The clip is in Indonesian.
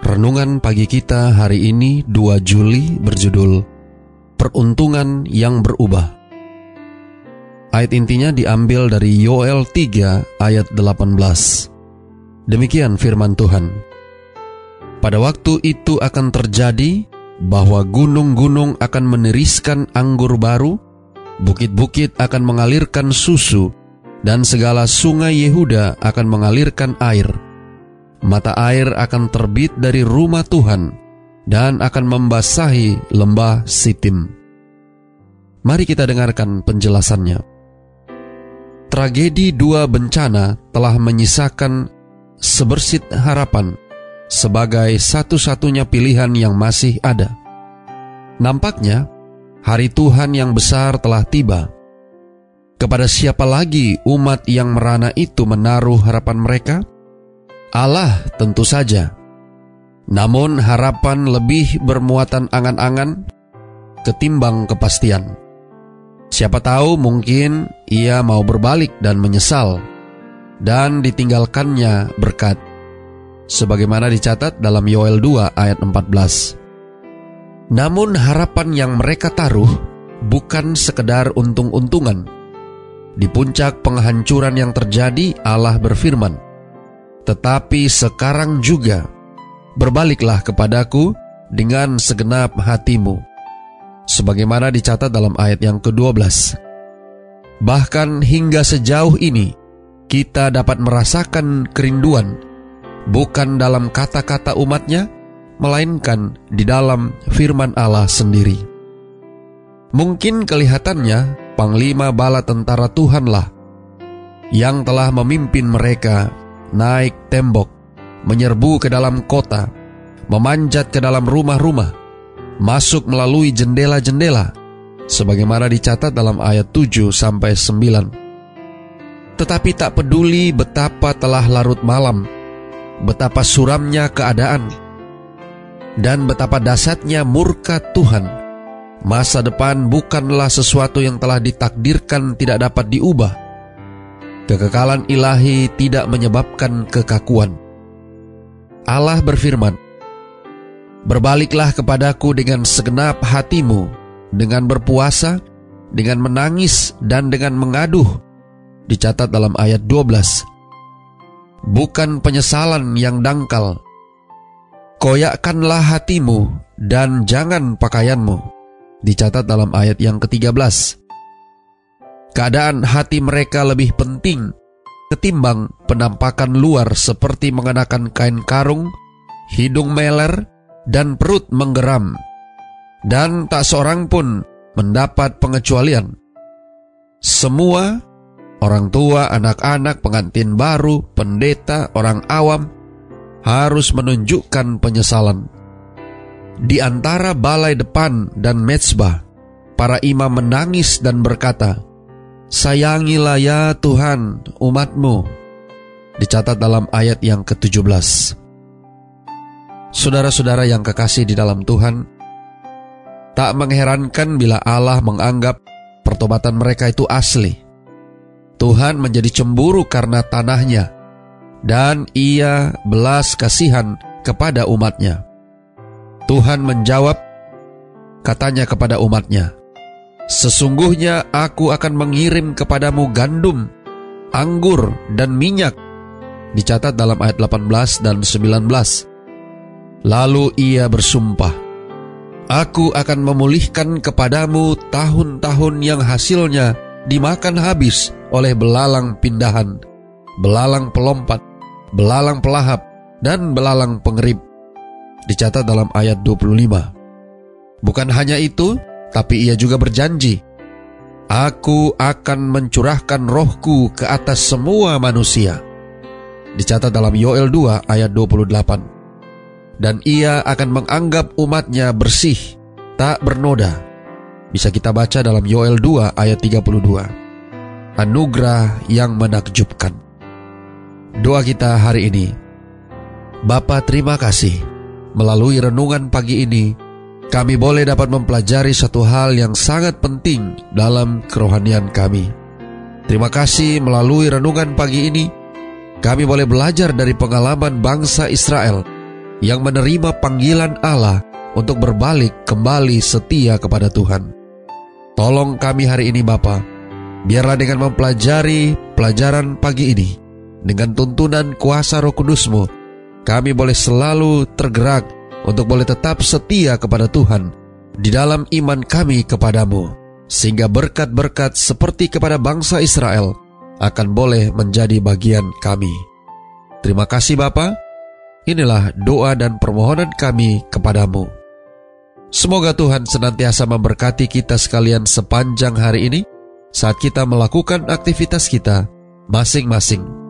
Renungan pagi kita hari ini 2 Juli berjudul Peruntungan yang berubah. Ayat intinya diambil dari Yoel 3 ayat 18. Demikian firman Tuhan. Pada waktu itu akan terjadi bahwa gunung-gunung akan meniriskan anggur baru, bukit-bukit akan mengalirkan susu, dan segala sungai Yehuda akan mengalirkan air mata air akan terbit dari rumah Tuhan dan akan membasahi lembah Sitim. Mari kita dengarkan penjelasannya. Tragedi dua bencana telah menyisakan sebersit harapan sebagai satu-satunya pilihan yang masih ada. Nampaknya, hari Tuhan yang besar telah tiba. Kepada siapa lagi umat yang merana itu menaruh harapan mereka? Allah tentu saja. Namun harapan lebih bermuatan angan-angan ketimbang kepastian. Siapa tahu mungkin ia mau berbalik dan menyesal dan ditinggalkannya berkat. Sebagaimana dicatat dalam Yoel 2 ayat 14. Namun harapan yang mereka taruh bukan sekedar untung-untungan. Di puncak penghancuran yang terjadi Allah berfirman, tetapi sekarang juga berbaliklah kepadaku dengan segenap hatimu. Sebagaimana dicatat dalam ayat yang ke-12. Bahkan hingga sejauh ini, kita dapat merasakan kerinduan, bukan dalam kata-kata umatnya, melainkan di dalam firman Allah sendiri. Mungkin kelihatannya Panglima Bala Tentara Tuhanlah yang telah memimpin mereka naik tembok, menyerbu ke dalam kota, memanjat ke dalam rumah-rumah, masuk melalui jendela-jendela, sebagaimana dicatat dalam ayat 7 sampai 9. Tetapi tak peduli betapa telah larut malam, betapa suramnya keadaan, dan betapa dasarnya murka Tuhan. Masa depan bukanlah sesuatu yang telah ditakdirkan tidak dapat diubah Kekekalan ilahi tidak menyebabkan kekakuan. Allah berfirman, Berbaliklah kepadaku dengan segenap hatimu, dengan berpuasa, dengan menangis, dan dengan mengaduh. Dicatat dalam ayat 12. Bukan penyesalan yang dangkal. Koyakkanlah hatimu dan jangan pakaianmu. Dicatat dalam ayat yang ke-13. Keadaan hati mereka lebih penting ketimbang penampakan luar seperti mengenakan kain karung, hidung meler, dan perut menggeram. Dan tak seorang pun mendapat pengecualian. Semua orang tua, anak-anak, pengantin baru, pendeta, orang awam harus menunjukkan penyesalan. Di antara balai depan dan mezbah, para imam menangis dan berkata, Sayangilah ya Tuhan umatmu. Dicatat dalam ayat yang ke-17. Saudara-saudara yang kekasih di dalam Tuhan, tak mengherankan bila Allah menganggap pertobatan mereka itu asli. Tuhan menjadi cemburu karena tanahnya, dan ia belas kasihan kepada umatnya. Tuhan menjawab, katanya kepada umatnya, Sesungguhnya aku akan mengirim kepadamu gandum, anggur, dan minyak. Dicatat dalam ayat 18 dan 19. Lalu ia bersumpah, Aku akan memulihkan kepadamu tahun-tahun yang hasilnya dimakan habis oleh belalang pindahan, belalang pelompat, belalang pelahap, dan belalang pengerip. Dicatat dalam ayat 25. Bukan hanya itu, tapi ia juga berjanji, Aku akan mencurahkan rohku ke atas semua manusia. Dicatat dalam Yoel 2 ayat 28. Dan ia akan menganggap umatnya bersih, tak bernoda. Bisa kita baca dalam Yoel 2 ayat 32. Anugerah yang menakjubkan. Doa kita hari ini. Bapa terima kasih. Melalui renungan pagi ini, kami boleh dapat mempelajari satu hal yang sangat penting dalam kerohanian kami. Terima kasih melalui renungan pagi ini, kami boleh belajar dari pengalaman bangsa Israel yang menerima panggilan Allah untuk berbalik kembali setia kepada Tuhan. Tolong kami hari ini Bapa, biarlah dengan mempelajari pelajaran pagi ini, dengan tuntunan kuasa roh kudusmu, kami boleh selalu tergerak untuk boleh tetap setia kepada Tuhan di dalam iman kami kepadamu, sehingga berkat-berkat seperti kepada bangsa Israel akan boleh menjadi bagian kami. Terima kasih Bapa. Inilah doa dan permohonan kami kepadamu. Semoga Tuhan senantiasa memberkati kita sekalian sepanjang hari ini saat kita melakukan aktivitas kita masing-masing.